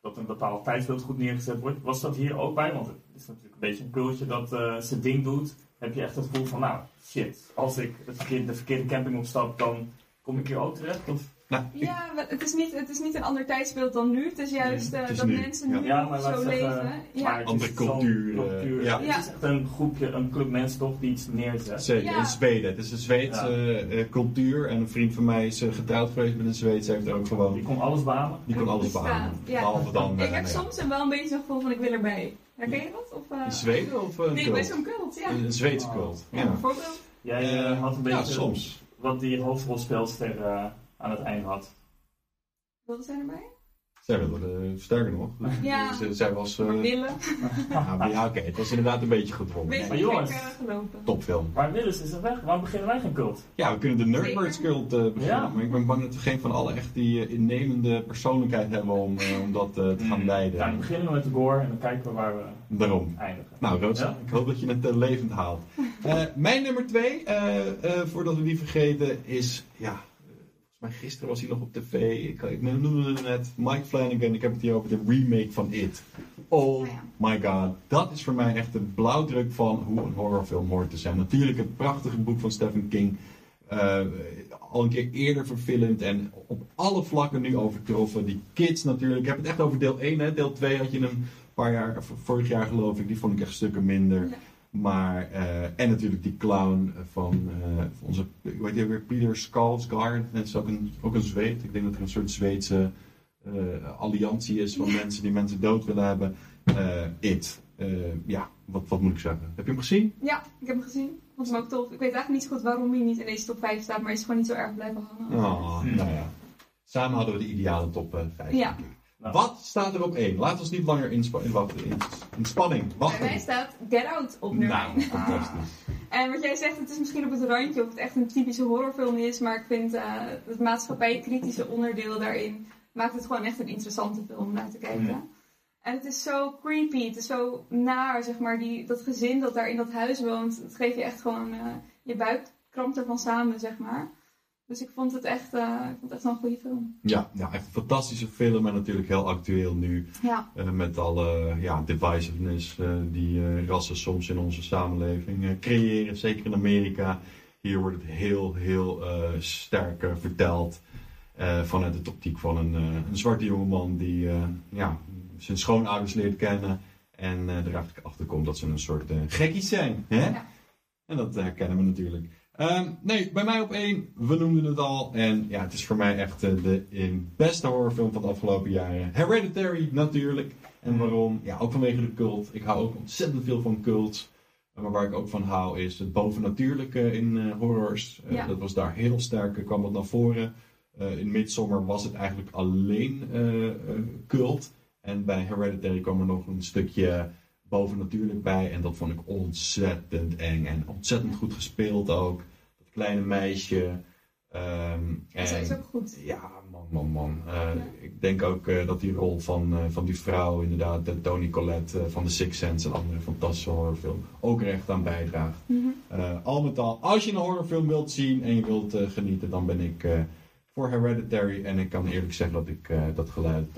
dat een bepaald tijdsbeeld goed neergezet wordt. Was dat hier ook bij? Want het is natuurlijk een beetje een cultje dat eh zijn ding doet. Heb je echt het gevoel van, nou shit, als ik het verkeerde, de verkeerde camping opstap, dan kom ik hier ook terecht? Of, Nou, Ja, maar het is, niet, het is niet een ander tijdsbeeld dan nu. Het is juist eh, Het is dat nu, mensen nu Ja, maar laat zo leven. Ja. het Andere cultuur, cultuur. ja. Het is echt een groepje, een club mensen toch die iets neerzet. zeker. Ja. In Zweden. Het is een Zweedse eh, cultuur. En een vriend van mij is eh, getrouwd geweest met een Zweeds. Heeft er ook Die gewoon. kon alles behamen. Die kon alles ja. Behalve dan. eh, Ik heb soms een wel een beetje zo'n gevoel van ik wil erbij. Herken je dat? Of, eh, In Zweden of een Nee, cult? bij zo'n cult, ja. Een Zweedse cult. Ja, Ja, bijvoorbeeld. Jij had een beetje ja, soms. wat die hoofdrolspeelster eh, aan het eind had. Wat zijn erbij? Zij wilde, eh, sterker nog. Ja. Ze- zij was... eh, Willen. ja, maar ja, oké, het was inderdaad een beetje gedwongen. Maar jongens. eh, gelopen. Topfilm. Maar Willis is er weg. Waarom beginnen wij geen cult? Ja, we kunnen de Nerdbirds. Cult eh, beginnen. Ja. Maar ik ben bang dat we geen van allen echt die innemende persoonlijkheid hebben om, eh, om dat eh, te gaan Hmm. leiden. Ja, we beginnen met de gore en dan kijken we waar we Daarom. eindigen. Nou, Rosa, Ja? ik hoop dat je het levend haalt. Eh, mijn nummer twee, eh, eh, voordat we die vergeten, is... Ja, mij gisteren was hij nog op tv. Ik, ik noemde het net Mike Flanagan. Ik heb het hier over de remake van It. Oh Oh my god. Dat is voor mij echt de blauwdruk van hoe een horrorfilm hoort te zijn. Natuurlijk het prachtige boek van Stephen King. eh, al een keer eerder verfilmd en op alle vlakken nu overtroffen. Die kids natuurlijk. Ik heb het echt over deel 1. Hè. Deel 2 had je een paar jaar, vorig jaar geloof ik. Die vond ik echt stukken minder. Maar, eh, en natuurlijk die clown van, eh, van onze, heet die weer, Peter Skarsgård. Dat is ook een, ook een Zweed. Ik denk dat er een soort Zweedse eh, alliantie is van mensen die mensen dood willen hebben. It. Ja, wat, wat moet ik zeggen? Heb je hem gezien? Ja, ik heb hem gezien. Vond hem ook tof. Ik weet eigenlijk niet zo goed waarom hij niet in deze top 5 staat, maar hij is gewoon niet zo erg blijven hangen. Oh, nou ja. Samen hadden we de ideale top eh, 5. Ja. Nou. Wat staat er op 1? Laat ons niet langer in, in, wachten, in, in spanning Bij wachten. mij staat Get Out op nummer Nou, 1. fantastisch. En wat jij zegt, het is misschien op het randje of het echt een typische horrorfilm is, maar ik vind eh, het maatschappijkritische onderdeel daarin maakt het gewoon echt een interessante film om naar te kijken. Mm. En het is zo creepy, het is zo naar, zeg maar, die, dat gezin dat daar in dat huis woont, het geeft je echt gewoon, eh, je buik krampt ervan samen, zeg maar. Dus ik vond het echt, eh, ik vond het echt wel een goede film. Ja, ja, echt een fantastische film en natuurlijk heel actueel nu. Ja, eh, met alle ja, divisiveness eh, die rassen soms in onze samenleving creëren. Zeker in Amerika. Hier wordt het heel, heel sterk verteld. vanuit de optiek van een, een zwarte jongeman die ja, zijn schoonouders leert kennen. En er eigenlijk achter komt dat ze een soort gekkies zijn. Hè? Ja. En dat herkennen we natuurlijk. Ehm, nee, bij mij op één, we noemden het al. En ja, het is voor mij echt eh, de eh, beste horrorfilm van de afgelopen jaren. Hereditary natuurlijk. En waarom? Ja, ook vanwege de cult. Ik hou ook ontzettend veel van cults. Maar waar ik ook van hou is het bovennatuurlijke in eh, horrors. Ja. Dat was daar heel sterk, kwam dat naar voren. In Midsommar was het eigenlijk alleen cult. En bij Hereditary kwam er nog een stukje bovennatuurlijk bij. En dat vond ik ontzettend eng. En ontzettend goed gespeeld ook. Dat kleine meisje. Dat is en- ook goed. ja, man, man, man. Eh, Ik denk ook eh, dat die rol van, eh, van die vrouw, inderdaad, de Tony Collette van The Sixth Sense, een andere fantastische horrorfilm, ook er echt aan bijdraagt. Mhm. Al met al, als je een horrorfilm wilt zien en je wilt genieten, dan ben ik voor Hereditary. En ik kan eerlijk zeggen dat ik dat geluid,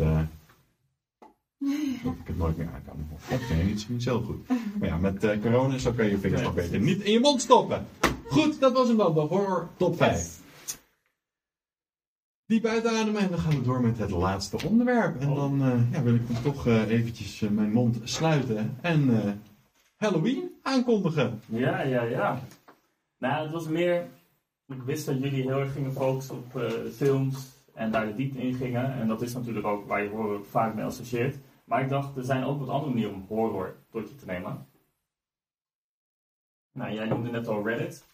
dat ik het nooit meer aan kan. Oké, niet, niet zo goed. Maar ja, met eh, corona zo kan je je vingers nog beter niet in je mond stoppen. Goed, dat was hem dan, de horror top 5. Yes. Diep uitademen en dan gaan we door met het laatste onderwerp. En Oh. dan eh, ja, wil ik dan toch eh, eventjes mijn mond sluiten en Halloween aankondigen. Ja, ja, ja. Nou, het was meer. Ik wist dat jullie heel erg gingen focussen op films en daar de diepte in gingen. En dat is natuurlijk ook waar je horror vaak mee associeert. Maar ik dacht, er zijn ook wat andere manieren om horror tot je te nemen. Nou, jij noemde net al Reddit.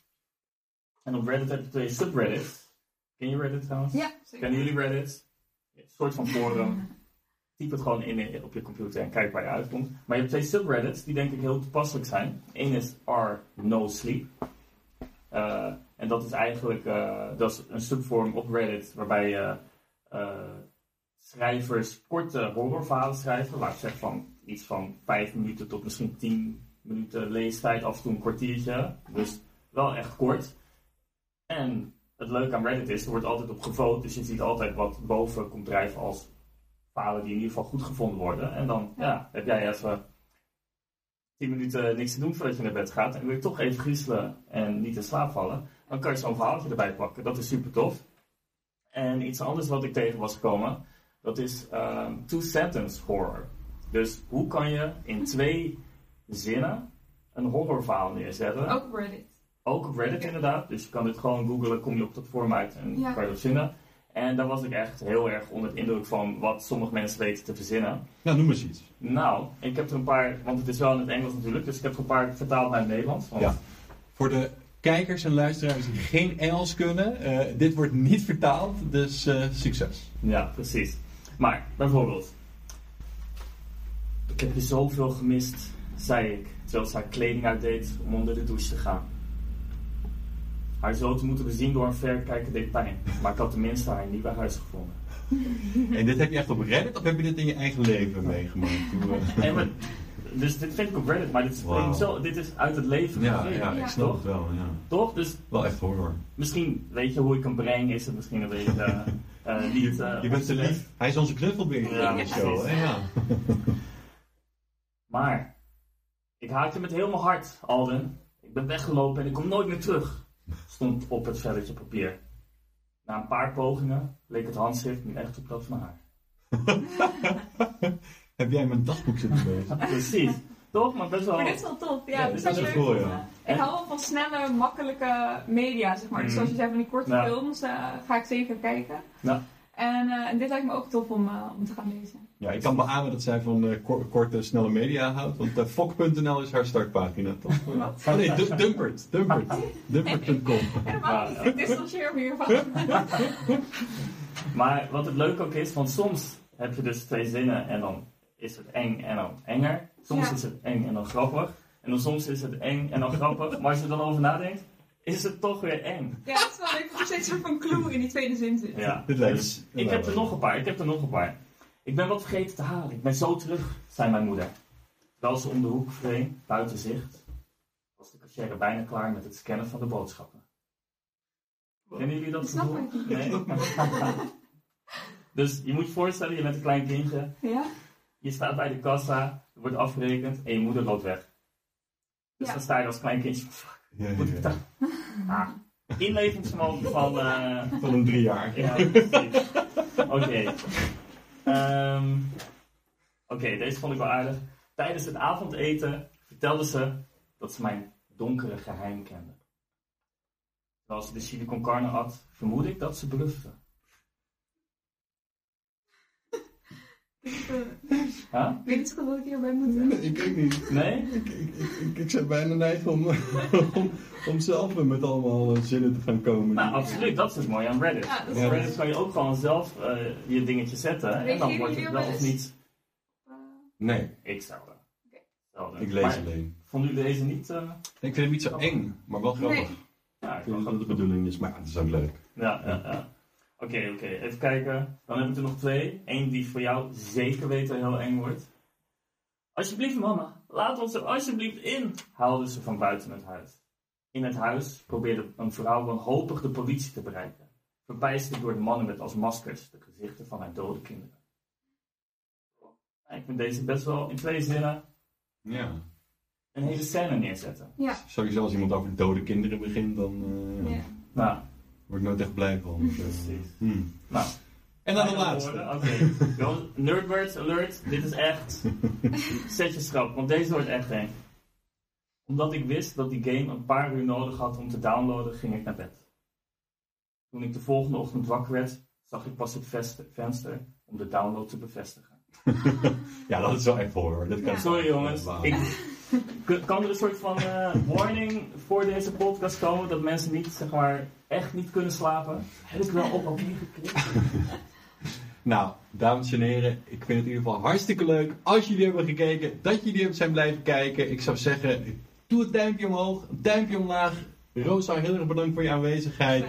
En op Reddit heb je twee subreddits. Ken je Reddit trouwens? Ja, zeker. Kennen jullie Reddit? Een soort van forum. Typ het gewoon in op je computer en kijk waar je uitkomt. Maar je hebt twee subreddits die denk ik heel toepasselijk zijn. Eén is R No Sleep. Eh, en dat is eigenlijk eh, dat is een subforum op Reddit waarbij je eh, schrijvers korte horrorverhalen schrijven. Laat ik zeggen van iets van 5 minuten tot misschien 10 minuten leestijd, af en toe een kwartiertje. Dus wel echt kort. En het leuke aan Reddit is, er wordt altijd op gevote, dus je ziet altijd wat boven komt drijven als verhalen die in ieder geval goed gevonden worden. En dan ja, heb jij even 10 minuten niks te doen voordat je naar bed gaat. En wil je toch even griezelen en niet in slaap vallen, dan kan je zo'n verhaaltje erbij pakken. Dat is super tof. En iets anders wat ik tegen was gekomen, dat is ehm, two-sentence horror. Dus hoe kan je in twee zinnen een horrorverhaal neerzetten? Ook Reddit. Ook op Reddit inderdaad. Dus je kan dit gewoon googlen, kom je op dat forum uit en Ja. kan je dat vinden. En daar was ik echt heel erg onder de indruk van wat sommige mensen weten te verzinnen. Nou, noem eens iets. Nou, ik heb er een paar, want het is wel in het Engels natuurlijk, dus ik heb er een paar vertaald naar het Nederlands. Want Ja. Voor de kijkers en luisteraars die geen Engels kunnen, eh, dit wordt niet vertaald, dus eh, succes. Ja, precies. Maar, bijvoorbeeld. Ik heb je zoveel gemist, zei ik, terwijl zij kleding uitdeed om onder de douche te gaan. Haar zo te moeten bezien door een verrekijker deed pijn, maar ik had tenminste haar nieuwe huis gevonden. En dit heb je echt op Reddit of heb je dit in je eigen leven meegemaakt? Hoe, eh, dus dit vind ik op Reddit, maar dit is, zo, dit is uit het leven ja, gegeven, ja, ik snap het wel. Ja. Toch? Dus Wel echt horror. misschien weet je hoe ik hem breng, is het misschien een beetje eh, niet... eh, Je bent te lief. Hij is onze knuffelbeer Ja, precies. Hè? Ja. Maar, ik haat je met heel mijn hart, Alden. Ik ben weggelopen en ik kom nooit meer terug. Stond op het velletje papier. Na een paar pogingen leek het handschrift nu echt op dat van haar. Heb jij mijn dagboek zitten lezen? Precies. Toch? Maar best wel... Maar dit is wel tof. Ja, Ja, dat dit is wel is leuk. cool, ja. Ik hou wel van snelle, makkelijke media, zeg maar. Dus zoals je zei van die korte films, eh, ga ik zeker kijken. Ja. En, eh, en dit lijkt me ook tof om, eh, om te gaan lezen. Ja, ik kan beamen dat zij van kor- korte, snelle media houdt. Want fok.nl is haar startpagina, toch? Oh nee, Du- Dumpert. Dumpert. Dumpert.com. Helemaal niet. Ik distancieer me hiervan. Maar wat het leuk ook is, want soms heb je dus twee zinnen en dan is het eng en dan enger. Soms Ja. is het eng en dan grappig. En dan soms is het eng en dan grappig. Maar als je er dan over nadenkt, is het toch weer eng. Ja, het is wel leuk dat er steeds een soort van clue in die tweede zin zit. Ja. Dit lijkt Dus me- ik heb er nog een paar, ik heb er nog een paar. Ik ben wat vergeten te halen, ik ben zo terug, zei mijn moeder. Terwijl ze om de hoek verdween, buiten zicht, was de cashier bijna klaar met het scannen van de boodschappen. Kennen jullie dat gevoel? Nee? dus je moet je voorstellen, je bent een klein kindje, Ja? Je staat bij de kassa, er wordt afgerekend en je moeder loopt weg. Dus Ja. dan sta je als klein kindje, fuck, Ja, ja, moet ik ja. dat? Ah, inlevingsvermogen van... eh, Van een drie jaar. ja. Oké. Ehm, Oké, deze vond ik wel aardig. Tijdens het avondeten vertelde ze dat ze mijn donkere geheim kende. Terwijl ze de chili con carne at, vermoed ik dat ze blufte. Ik eh, Huh? weet goed wat ik hierbij moet doen. Ik ook niet. Nee? Ik, ik, ik, ik, ik zou bijna neigen om, om, om zelf met allemaal eh, zinnen te gaan komen. Nou, absoluut. Dat is het mooie aan Reddit. Ja, dat Ja. Reddit kan je ook gewoon zelf eh, je dingetje zetten. En dan wordt het wel of niet. Eh, Nee, Ik zou. Oké. Zelden. ik lees Maar alleen. Vonden jullie deze niet... eh, Ik vind het niet zo eng, maar wel grappig. Nee. Ja, Ik ik vind vond dat het de bedoeling is, maar ja, het is ook leuk. Ja, ja, ja. Oké, oké. Even kijken. Dan heb ik er nog twee. Eén die voor jou zeker weten heel eng wordt. Alsjeblieft, mama. Laat ons er alsjeblieft in. Haalde ze van buiten het huis. In het huis probeerde een vrouw wanhopig de politie te bereiken. Verbijsterd door de mannen met als maskers de gezichten van haar dode kinderen. Ik vind deze best wel in twee zinnen Ja. een hele scène neerzetten. Ja. Sowieso als iemand over dode kinderen begint, dan eh, ja. Nou, word ik nooit echt blij van. Dus, eh, precies. hmm. Nou, En dan de laatste. Oké. Nerdwords alert. Dit is echt. Zet je schrap, want deze wordt echt eng. Omdat ik wist dat die game een paar uur nodig had om te downloaden, ging ik naar bed. Toen ik de volgende ochtend wakker werd, zag ik pas het venster om de download te bevestigen. Ja, dat is wel echt horror. Dat kan Ja. Sorry jongens, ik, kan er een soort van eh, warning voor deze podcast komen dat mensen niet, zeg maar, echt niet kunnen slapen? Heb ik wel op papier geklikt? Nou, dames en heren, ik vind het in ieder geval hartstikke leuk als jullie hebben gekeken, dat jullie hebben zijn blijven kijken. Ik zou zeggen, doe het duimpje omhoog, duimpje omlaag. Rosa, heel erg bedankt voor je aanwezigheid.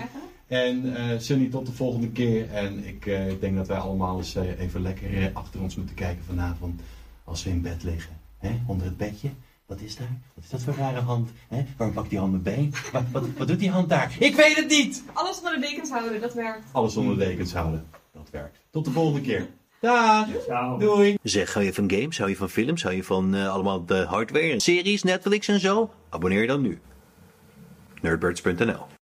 En eh Sunny, tot de volgende keer. En ik eh, denk dat wij allemaal eens even lekker achter ons moeten kijken vanavond. Als we in bed liggen. Hè? Onder het bedje. Wat is daar? Wat is dat voor rare hand? Hè? Waarom pakt die hand mijn been? Wat, wat, wat doet die hand daar? Ik weet het niet! Alles onder de dekens houden, dat werkt. Alles onder de dekens houden. Dat werkt. Tot de volgende keer. Dag! Ciao. Doei! Zeg, hou je van games? Hou je van films? Hou je van eh, allemaal de hardware, series, Netflix en zo? Abonneer je dan nu. Nerdbirds.nl